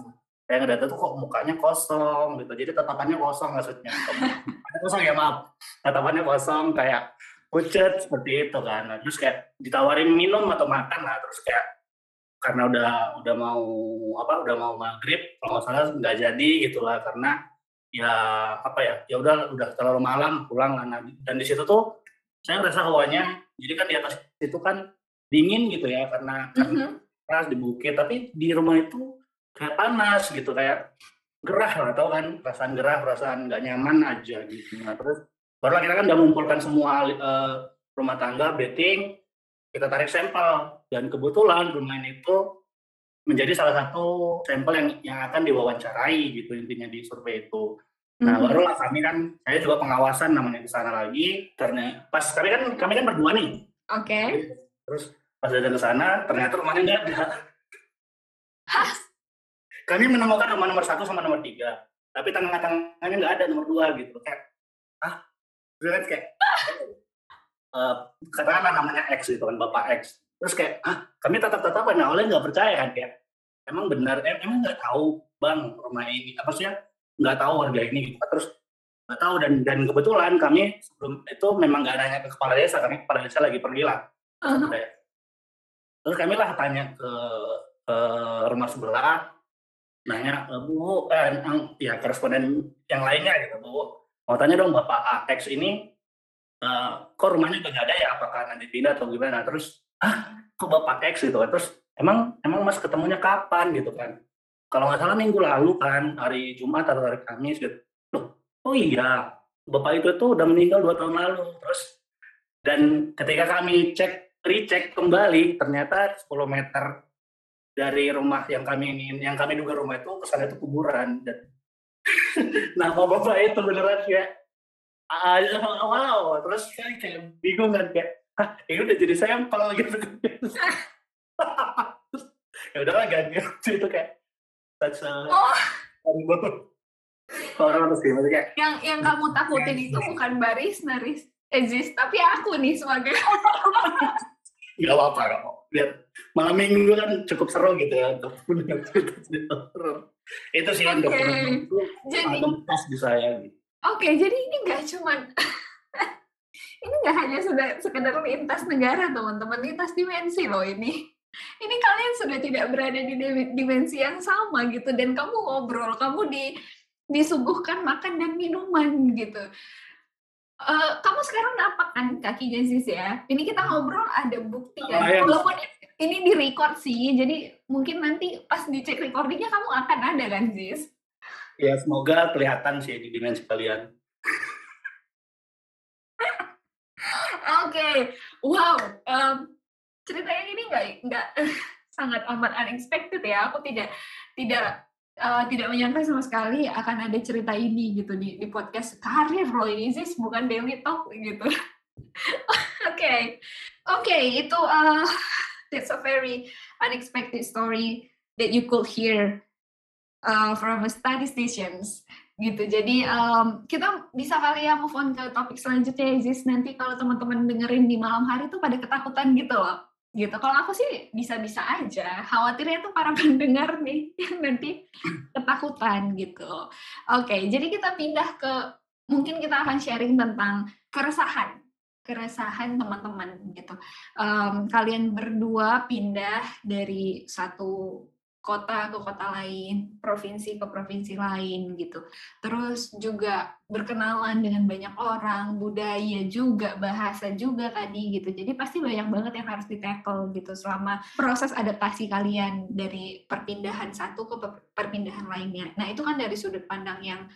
kayak ngedata tuh kok mukanya kosong gitu. Jadi tatapannya kosong maksudnya. Kosong ya maaf. Tatapannya kosong kayak pucet seperti itu kan. Nah, terus kayak ditawarin minum atau makan lah. Terus kayak karena udah udah mau apa udah mau maghrib kalau nggak salah nggak jadi gitulah karena ya apa ya ya udah udah terlalu malam pulang lah. Nah, dan di situ tuh saya merasa hawanya jadi kan di atas itu kan dingin gitu ya. Karena karena keras di bukit tapi di rumah itu kayak panas gitu kayak gerah lah tau kan perasaan gerah perasaan nggak nyaman aja gitu nah terus baru kita kan udah mengumpulkan semua eh, rumah tangga betting kita tarik sampel dan kebetulan rumah ini itu menjadi salah satu sampel yang yang akan diwawancarai gitu intinya di survei itu Nah, Mhm. barulah kami kan, saya juga pengawasan namanya di sana lagi. Karena pas kami kan kami kan berdua nih. Oke. Terus pas datang ke sana, ternyata rumahnya nggak ada. Hah? Kami menemukan rumah nomor satu sama nomor tiga, tapi tengah-tengahnya nggak ada nomor dua gitu. Kayak, ah, Terus kan kayak, eh katakanlah namanya X gitu kan, Bapak X. Terus kayak, ah, kami tetap-tetapan, nah oleh nggak percaya kan kayak, emang benar, em- emang nggak tahu bang rumah ini, apa sih nggak tahu harga ini gitu. Terus nggak tahu dan dan kebetulan kami sebelum itu memang nggak nanya ke kepala desa, kami kepala desa lagi pergi lah. Mhm. Kayak, Terus kami lah tanya ke, ke rumah sebelah, nanya, "Eh, Bu, eh, yang- ya koresponden yang lainnya gitu, Bu. Mau tanya dong Bapak AX ini, eh, kok rumahnya nggak ada ya? Apakah nanti pindah atau gimana? Terus, ah, kok Bapak X gitu kan? Terus, emang emang Mas ketemunya kapan gitu kan? Kalau nggak salah minggu lalu kan, hari Jumat atau hari Kamis gitu. Loh, oh iya, Bapak itu tuh udah meninggal dua tahun lalu. Terus, dan ketika kami cek recheck kembali ternyata 10 meter dari rumah yang kami ingin yang kami duga rumah itu ke sana itu kuburan. Dan nama bapak itu beneran kayak ah, wow. Terus saya kayak bingung kan kayak ah ini udah jadi sampel gitu. Terus, ya udahlah ganti. Itu kayak that's a Oh. horrible. Orang terus gimana kayak Yang yang kamu takutin itu bukan baris naris exist, tapi aku nih sebagai nggak apa-apa apa lihat malam minggu kan cukup seru gitu ya untuk itu sih yang itu jadi pas di saya gitu. Oke, jadi ini nggak cuman ini nggak hanya sudah sekedar lintas negara teman-teman, lintas dimensi loh ini. Ini kalian sudah tidak berada di- dimensi yang sama gitu dan kamu ngobrol, kamu di disuguhkan makan dan minuman gitu. Eh, kamu sekarang napak kan kakinya Ziz ya? Ini kita ngobrol ada bukti kan? Lumayan. Walaupun ini di record sih, jadi mungkin nanti pas dicek recordingnya kamu akan ada kan Ziz? ya semoga kelihatan sih di dimensi kalian Oke, wow. em, ceritanya ini nggak nggak sangat amat unexpected ya. Aku tidak tidak eh, tidak menyangka sama sekali akan ada cerita ini gitu di di podcast karir loh ini sih bukan daily talk gitu. Oke, oke itu uh, that's a very unexpected story that you could hear uh, from a statisticians gitu. Jadi em, kita bisa kali ya move on ke topik selanjutnya Isis. Nanti kalau teman-teman dengerin di malam hari tuh pada ketakutan gitu loh. Gitu. Kalau aku sih bisa-bisa aja. Khawatirnya tuh para pendengar nih yang nanti ketakutan gitu. Oke, jadi kita pindah ke mungkin kita akan sharing tentang keresahan keresahan teman-teman gitu. Em, kalian berdua pindah dari satu kota ke kota lain, provinsi ke provinsi lain gitu. Terus juga berkenalan dengan banyak orang, budaya juga, bahasa juga tadi gitu. Jadi pasti banyak banget yang harus di-tackle gitu selama proses adaptasi kalian dari perpindahan satu ke per- perpindahan lainnya. Nah, itu kan dari sudut pandang yang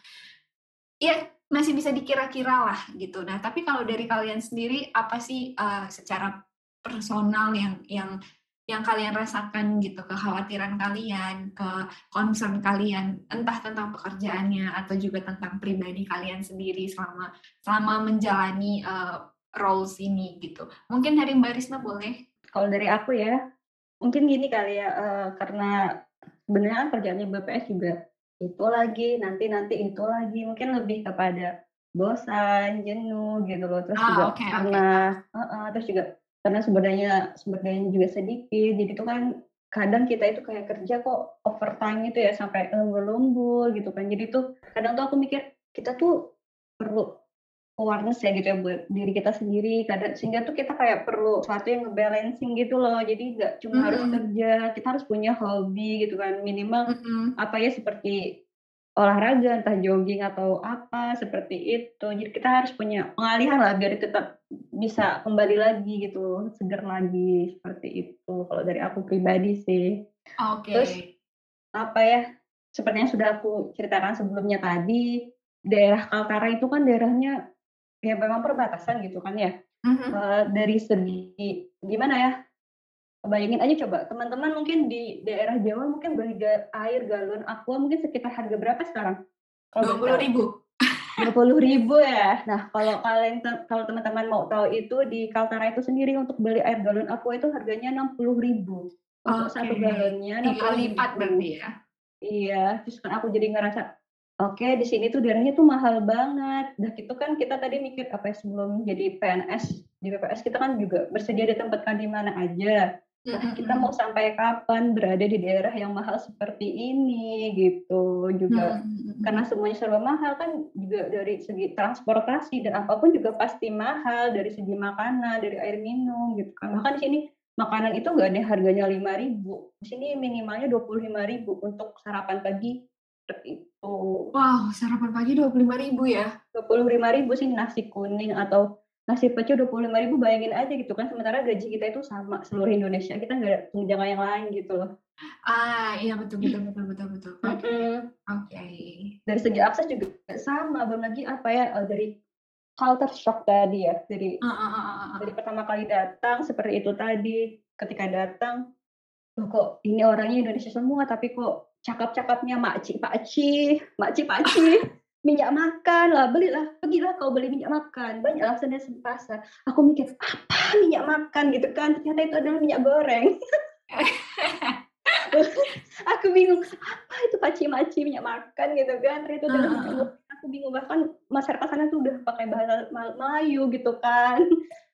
ya masih bisa dikira-kira lah gitu. Nah, tapi kalau dari kalian sendiri apa sih eh, secara personal yang yang yang kalian rasakan gitu kekhawatiran kalian, ke concern kalian entah tentang pekerjaannya atau juga tentang pribadi kalian sendiri selama selama menjalani eh, roles ini gitu. Mungkin dari Mbak Risma boleh? Kalau dari aku ya, mungkin gini kali ya, eh, karena sebenarnya kan kerjaannya BPS juga itu lagi, nanti nanti itu lagi, mungkin lebih kepada bosan, jenuh gitu loh. Terus Ah, juga oke. karena, Heeh, terus juga karena sumber dayanya juga sedikit, jadi itu kan kadang kita itu kayak kerja kok overtime itu ya sampai lembur-lembur gitu kan. Jadi tuh kadang tuh aku mikir kita tuh perlu awareness ya gitu ya buat diri kita sendiri kadang sehingga tuh kita kayak perlu sesuatu yang ngebalancing gitu loh jadi nggak cuma harus Mm-mm. kerja kita harus punya hobi gitu kan minimal Mm-mm. apa ya seperti olahraga, entah jogging atau apa seperti itu. Jadi kita harus punya pengalihan lah biar tetap bisa kembali lagi gitu, segar lagi seperti itu. Kalau dari aku pribadi sih. Oke. Terus apa ya? Seperti yang sudah aku ceritakan sebelumnya tadi, daerah Kaltara itu kan daerahnya ya memang perbatasan gitu kan ya. Mhm. Eh, dari segi gimana ya? Bayangin aja coba teman-teman mungkin di daerah Jawa mungkin beli air galon aqua mungkin sekitar harga berapa sekarang? Dua puluh ribu. Dua puluh ribu ya. Nah kalau kalian kalau teman-teman mau tahu itu di Kaltara itu sendiri untuk beli air galon aqua itu harganya enam puluh ribu untuk satu Oke. galonnya. Tiga kali 60.000. lipat berarti ya. Iya, terus kan aku jadi ngerasa, oke di sini tuh daerahnya tuh mahal banget. Udah gitu kan kita tadi mikir apa ya sebelum jadi PNS di BPS kita kan juga bersedia ditempatkan di mana aja. Nah, kita mau sampai kapan berada di daerah yang mahal seperti ini gitu juga. Karena semuanya serba mahal kan juga dari segi transportasi dan apa pun juga pasti mahal dari segi makanan, dari air minum gitu kan. Bahkan di sini makanan itu nggak ada harganya 5.000. Di sini minimalnya 25.000 untuk sarapan pagi seperti itu. Wow, sarapan pagi dua puluh lima ribu ya. 25.000 sih nasi kuning atau nasi pecel 25.000 bayangin aja gitu kan sementara gaji kita itu sama seluruh Indonesia kita nggak ada tunjangan yang lain gitu loh. Ah, iya betul betul betul betul betul. Oke. Mm-mm. Oke. dari segi akses juga sama belum lagi apa ya eh, dari culture shock tadi ya dari ah, ah, ah, ah. dari pertama kali datang seperti itu tadi ketika datang loh kok ini orangnya Indonesia semua tapi kok cakap-cakapnya makci pakci makci pakci minyak makan lah belilah pergilah kau beli minyak makan. Banyak alasannya sepasar aku mikir apa minyak makan? Gitu kan. Ternyata itu adalah minyak goreng. Aku bingung apa itu paci-maci minyak makan? Gitu kan. Ternyata itu adalah Ah, minyak goreng. Aku bingung bahkan masyarakat sana tuh udah pakai bahasa Melayu gitu kan.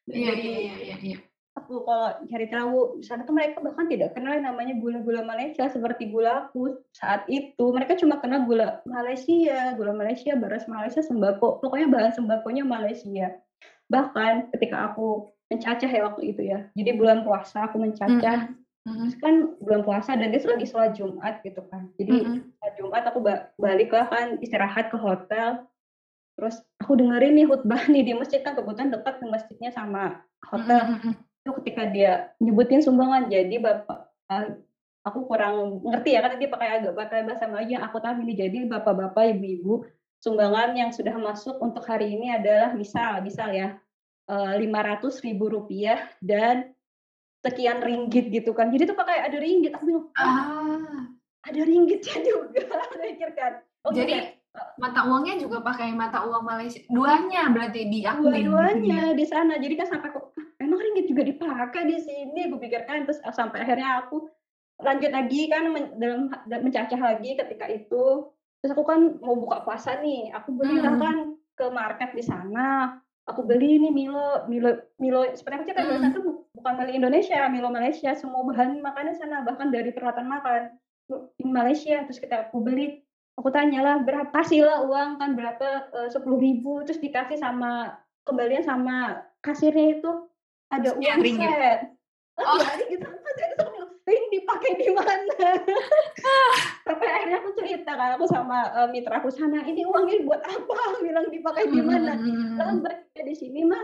Iya jadi iya iya iya. Aku kalau cari tahu di sana tuh mereka bahkan tidak kenal yang namanya gula-gula Malaysia seperti gula aku saat itu mereka cuma kenal gula Malaysia gula Malaysia beras Malaysia sembako. Pokoknya bahan sembakonya Malaysia. Bahkan ketika aku mencacah ya waktu itu ya jadi bulan puasa aku mencacah. Mhm. Terus kan bulan puasa dan dia lagi sholat Jumat gitu kan. Jadi Mhm. sholat Jumat aku ba- balik lah kan istirahat ke hotel. Terus aku dengerin nih khutbah nih di masjid kan kebetulan dekat ke masjidnya sama hotel. Mhm. Itu ketika dia nyebutin sumbangan jadi bapak ah, aku kurang ngerti ya kan dia pakai agak pakai bahasa Melayu yang aku tahu ini. Jadi bapak-bapak ibu-ibu sumbangan yang sudah masuk untuk hari ini adalah misal misal ya lima ratus ribu rupiah dan sekian ringgit gitu kan. Jadi tuh pakai ada ringgit aku bilang "Hah, Ah, ada ringgitnya juga. Aku mikir kan. Oh jadi iya, mata uangnya juga pakai mata uang Malaysia. Duanya berarti gitu ya. dua-duanya di sana. Jadi kan sampai kok "Ah, emang ringgit juga dipakai di sini gue pikirkan terus sampai akhirnya aku lanjut lagi kan men- dalam mencacah lagi ketika itu. Terus aku kan mau buka puasa nih aku beli lah Hmm. kan ke market di sana. Aku beli nih Milo Milo Milo cerita Milo Hmm. itu bu- bukan Milo Indonesia Milo Malaysia semua bahan makanan sana bahkan dari peralatan makan di Malaysia. Terus kita aku beli aku tanyalah berapa kasih lah uang? Kan berapa sepuluh ribu? Terus dikasih sama kembalian sama kasirnya itu ada uang ringgit. set Oh. oh. gitu jadi aku bilang, ini dipakai di mana sampai akhirnya aku cerita kan aku sama eh, mitra aku sana ini uangnya buat apa bilang dipakai di mana Hmm. Lah mereka di sini mah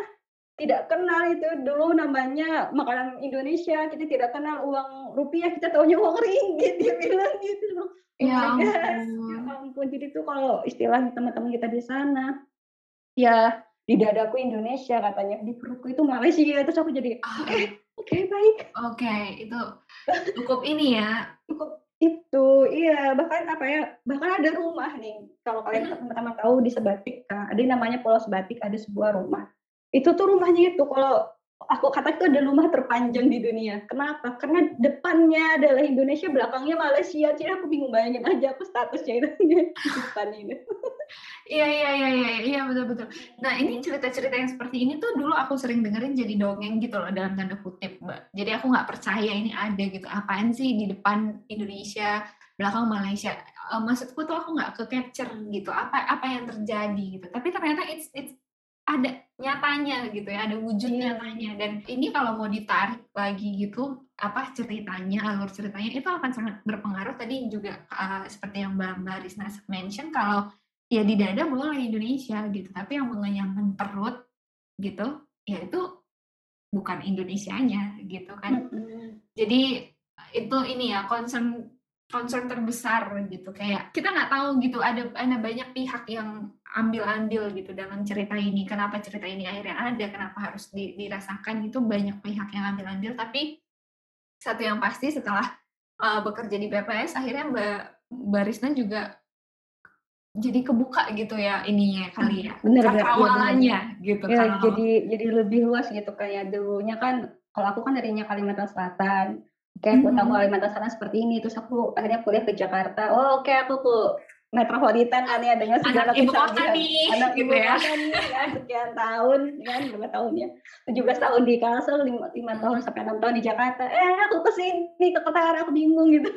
tidak kenal itu dulu namanya makanan Indonesia kita tidak kenal uang rupiah kita taunya uang ringgit dia bilang gitu loh Oh Ya ya ampun. ampun jadi tuh kalau istilah teman-teman kita di sana ya di dadaku Indonesia katanya. Di perutku itu Malaysia. Terus aku jadi Ah, oke. oke baik. Oke, itu cukup ini ya. cukup itu iya. Bahkan apa ya bahkan ada rumah nih. Kalau kalian teman-teman tahu di Sebatik ada yang namanya Pulau Sebatik ada sebuah rumah. Itu tuh rumahnya itu kalau aku kata itu ada rumah terpanjang di dunia kenapa karena depannya adalah Indonesia belakangnya Malaysia jadi aku bingung bayangin aja apa statusnya itu depan ini Iya iya iya iya iya betul betul. Nah ini cerita-cerita yang seperti ini tuh dulu aku sering dengerin jadi dongeng gitu loh dalam tanda kutip mbak. Jadi aku nggak percaya ini ada gitu. Apaan sih di depan Indonesia, belakang Malaysia? Eh, maksudku tuh aku nggak ke capture gitu. Apa apa yang terjadi gitu. Tapi ternyata it's it's ada nyatanya gitu ya, ada wujud Iya. nyatanya dan ini kalau mau ditarik lagi gitu apa ceritanya, alur ceritanya itu akan sangat berpengaruh tadi juga uh, seperti yang Mbak Mbak Risna mention kalau ya di dada boleh Indonesia gitu, tapi yang mengenyangkan perut gitu, ya itu bukan Indonesianya gitu kan. Mm-mm. Jadi itu ini ya concern concern terbesar gitu. Kayak kita nggak tahu gitu ada ada banyak pihak yang ambil andil gitu dalam cerita ini. Kenapa cerita ini akhirnya ada kenapa harus di- dirasakan itu banyak pihak yang ambil andil tapi satu yang pasti setelah uh, bekerja di BPS akhirnya Mbak Mbak Risna juga jadi kebuka gitu ya ininya kali ya. Bener, iya, bener. cakawalannya gitu Ya, kalau jadi jadi lebih luas gitu. Kayak dulunya kan kalau aku kan darinya Kalimantan Selatan. Kayak aku tahu Mhm. Kalimantan Selatan seperti ini. Terus aku akhirnya kuliah ke Jakarta. Oh, oke aku ke metropolitan kan ya. Dengan segala anak ibu kota nih anak gitu ibu ya. kota nih kan sekian tahun kan berapa tahun ya? 17 tahun di Kalsel 5, tahun sampai 6 tahun di Jakarta. Eh aku ke sini ke Ketara aku bingung gitu.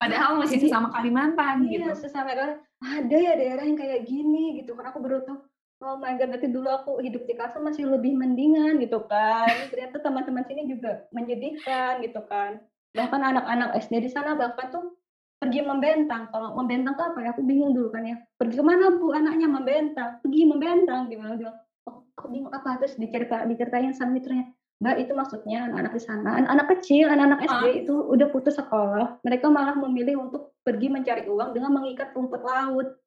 Padahal masih Jadi- sesama Kalimantan gitu. iya sesama kan ada ya daerah yang kayak gini gitu. Kan aku baru tahu oh my god berarti dulu aku hidup di Kalsel masih lebih mendingan gitu kan. Ternyata teman-teman sini juga menyedihkan gitu kan. Bahkan anak-anak SD di sana bahkan tuh pergi membentang. Kalau membentang tuh apa ya? Aku bingung dulu kan ya. Pergi ke mana bu? Anaknya membentang. Pergi membentang gimana bilang. Oh aku bingung? Apa terus dicerita diceritain sama mitranya? Mbak itu maksudnya anak-anak di sana. Anak-anak kecil anak-anak SD Ah. itu udah putus sekolah. Mereka malah memilih untuk pergi mencari uang dengan mengikat rumput laut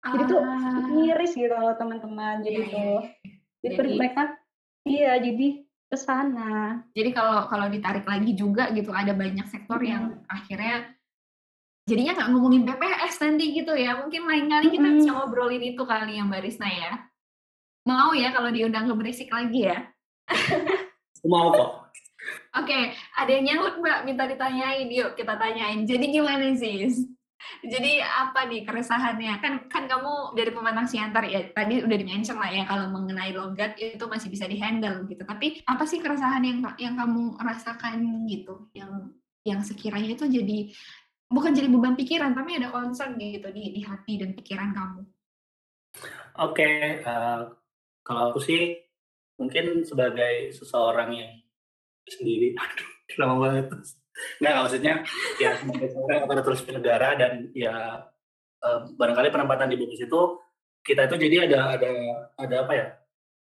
Jadi tuh Ah, miris gitu loh teman-teman jadi iya, iya, tuh iya. jadi, Jadi- mereka iya jadi ke sana Jadi kalau kalau ditarik lagi juga gitu ada banyak sektor yang akhirnya jadinya nggak ngomongin BPS nanti gitu ya. Mungkin lain kali kita Mm-mm. bisa ngobrolin itu kali yang Mbak Risna ya. Mau ya kalau diundang ke berisik lagi ya. Mau kok. Oke, ada yang nyaut Mbak minta ditanyain. Yuk kita tanyain. Jadi gimana sih? Jadi apa nih keresahannya? Kan kan kamu dari pemantang siantar ya tadi udah di-mention lah ya kalau mengenai logat itu masih bisa dihandle gitu. Tapi apa sih keresahan yang yang kamu rasakan gitu? Yang yang sekiranya itu jadi bukan jadi beban pikiran tapi ada concern gitu di di hati dan pikiran kamu. Oke, eh, kalau aku sih mungkin sebagai seseorang yang sendiri, aduh, lama banget. Nggak, maksudnya ya sebagai sipil negara dan ya eh, barangkali penempatan di BPS itu kita itu jadi ada ada ada apa ya?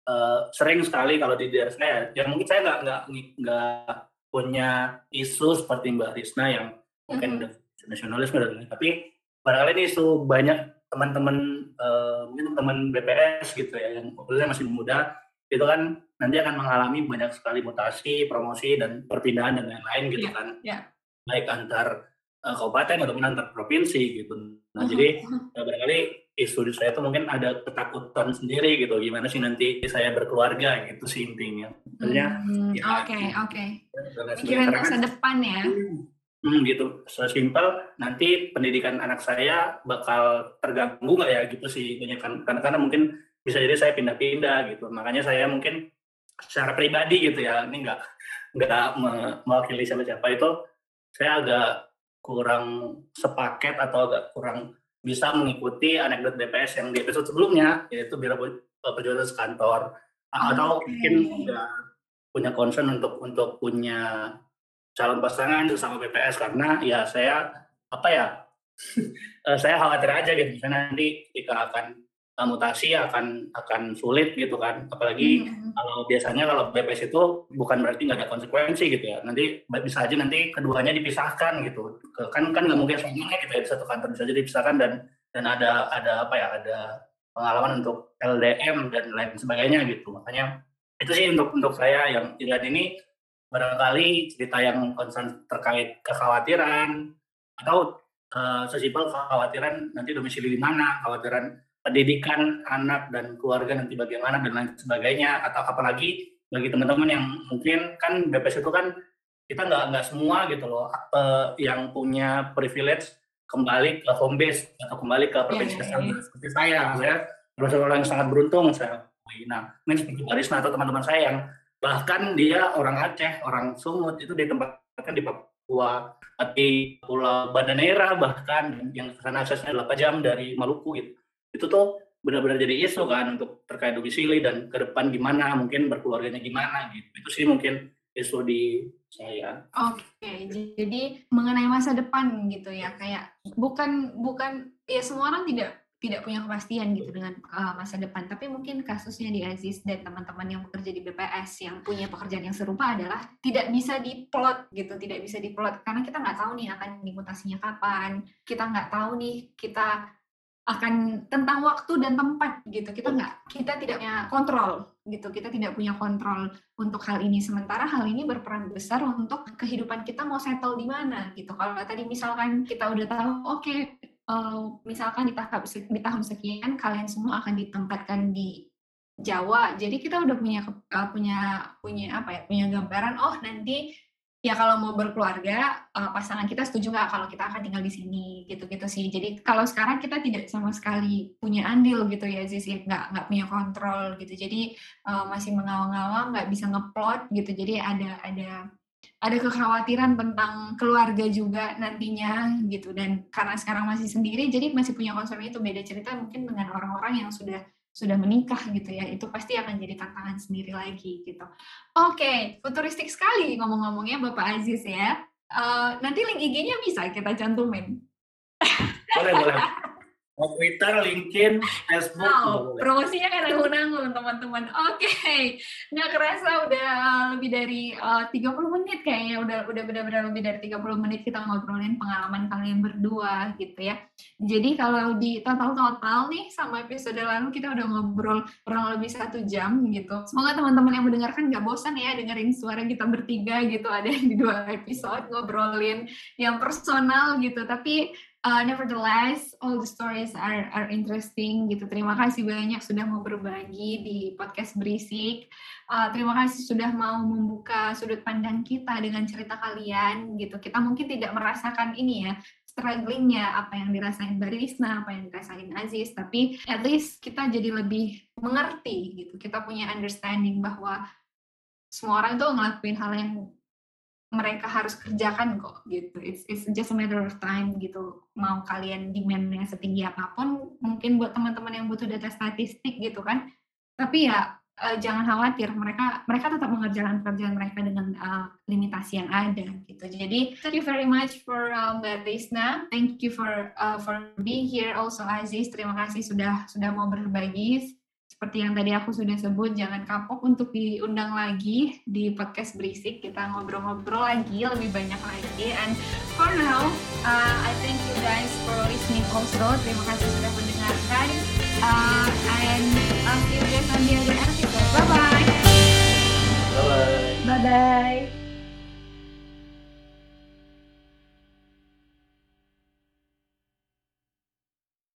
eh, sering sekali kalau di daerah saya, ya mungkin saya nggak nggak nggak punya isu seperti Mbak Risna yang mungkin Mhm. udah nasionalisme dan lain-lain. tapi barangkali ini isu banyak teman-teman eh, mungkin teman BPS gitu ya yang khususnya masih muda itu kan nanti akan mengalami banyak sekali mutasi, promosi dan perpindahan dan lain-lain gitu Iya, kan. iya. Baik antar eh, kabupaten ataupun antar provinsi gitu. Nah, Mhm, jadi eh, barangkali isu di saya itu mungkin ada ketakutan sendiri gitu gimana sih nanti saya berkeluarga gitu sih intinya. Maksudnya Hmm, ya, Oke oke. relasi Pikiran masa depan ya. Hmm, gitu. Sesimpel nanti pendidikan anak saya bakal terganggu nggak ya gitu sih banyak kan karena, karena mungkin bisa jadi saya pindah-pindah gitu. Makanya saya mungkin secara pribadi gitu ya ini nggak nggak me- mewakili siapa-siapa itu saya agak kurang sepaket atau agak kurang bisa mengikuti anekdot BPS yang di episode sebelumnya yaitu Biro Perjuangan Sekantor atau Oke. mungkin udah punya concern untuk untuk punya calon pasangan sesama BPS karena ya saya apa ya eh, saya khawatir aja gitu misalnya nanti ketika akan eh, mutasi akan akan sulit gitu kan. Apalagi Mhm. kalau biasanya kalau BPS itu bukan berarti nggak ada konsekuensi gitu ya. Nanti bisa aja nanti keduanya dipisahkan gitu. Kan kan nggak mungkin semuanya gitu ya. Di satu kantor bisa jadi dipisahkan dan dan ada ada apa ya ada pengalaman untuk LDM dan lain sebagainya gitu. Makanya itu sih untuk untuk saya yang tidak ini barangkali cerita yang concern terkait kekhawatiran atau eh, sesimpel kekhawatiran nanti domisili di mana kekhawatiran pendidikan anak dan keluarga nanti bagaimana dan lain sebagainya atau apalagi bagi teman-teman yang mungkin kan BPS itu kan kita nggak nggak semua gitu loh eh, yang punya privilege kembali ke home base atau kembali ke provinsi iya, asal iya. seperti saya saya termasuk orang yang sangat beruntung saya nah ini seperti Barisna atau teman-teman saya yang bahkan dia orang Aceh orang Sumut itu ditempatkan di Papua di Pulau Banda Neira bahkan yang ke sana aksesnya 8 jam dari Maluku gitu itu tuh benar-benar jadi isu kan untuk terkait domisili dan ke depan gimana mungkin berkeluarganya gimana gitu itu sih mungkin isu di saya. Oke, jadi mengenai masa depan gitu ya kayak bukan bukan ya semua orang tidak tidak punya kepastian gitu dengan uh, masa depan. Tapi mungkin kasusnya di Aziz dan teman-teman yang bekerja di BPS yang punya pekerjaan yang serupa adalah tidak bisa diplot gitu, tidak bisa diplot karena kita nggak tahu nih akan dimutasinya kapan, kita nggak tahu nih kita akan tentang waktu dan tempat gitu. Kita nggak kita tidak punya kontrol gitu. Kita tidak punya kontrol untuk hal ini. Sementara hal ini berperan besar untuk kehidupan kita mau settle di mana gitu. Kalau tadi misalkan kita udah tahu oke okay, uh, misalkan di tahap di tahun sekian kalian semua akan ditempatkan di Jawa. Jadi kita udah punya uh, punya punya apa ya punya gambaran oh nanti ya kalau mau berkeluarga uh, pasangan kita setuju nggak kalau kita akan tinggal di sini? Gitu-gitu sih. Jadi kalau sekarang kita tidak sama sekali punya andil gitu ya sih nggak nggak punya kontrol gitu. Jadi uh, masih mengawang-awang nggak bisa ngeplot gitu. Jadi ada ada ada kekhawatiran tentang keluarga juga nantinya gitu. Dan karena sekarang masih sendiri jadi masih punya konsep itu. Beda cerita mungkin dengan orang-orang yang sudah sudah menikah gitu ya itu pasti akan jadi tantangan sendiri lagi gitu. Oke okay, futuristik sekali ngomong-ngomongnya bapak Aziz ya. Uh, nanti link IG-nya bisa kita cantumin. Boleh boleh Mau Twitter, LinkedIn, Facebook. Oh, promosinya kan nanggung-nanggung teman-teman. Oke, okay. nggak kerasa udah lebih dari uh, 30 menit kayaknya. Udah udah benar-benar lebih dari 30 menit kita ngobrolin pengalaman kalian berdua gitu ya. Jadi kalau di total-total nih sama episode lalu kita udah ngobrol kurang lebih satu jam gitu. Semoga teman-teman yang mendengarkan nggak bosan ya dengerin suara kita bertiga gitu. Ada yang di dua episode ngobrolin yang personal gitu. Tapi uh, nevertheless all the stories are are interesting gitu. Terima kasih banyak sudah mau berbagi di podcast berisik. Uh, terima kasih sudah mau membuka sudut pandang kita dengan cerita kalian gitu. Kita mungkin tidak merasakan ini ya strugglingnya apa yang dirasain Barisna, apa yang dirasain Aziz, tapi at least kita jadi lebih mengerti gitu. Kita punya understanding bahwa semua orang tuh ngelakuin hal yang mereka harus kerjakan kok gitu. It's, it's just a matter of time gitu. Mau kalian demand yang setinggi apa pun, mungkin buat teman-teman yang butuh data statistik gitu kan. Tapi ya uh, jangan khawatir, mereka mereka tetap mengerjakan pekerjaan mereka dengan uh, limitasi yang ada gitu. Jadi thank you very much for um, Mbak Rizna. Thank you for uh, for being here also Aziz. Terima kasih sudah sudah mau berbagi seperti yang tadi aku sudah sebut, jangan kapok untuk diundang lagi di podcast berisik. Kita ngobrol-ngobrol lagi, lebih banyak lagi. And for now, uh, I thank you guys for listening also. Terima kasih sudah mendengarkan. Uh, and I'll see you guys on the other episode. Bye-bye. Bye-bye. Bye-bye.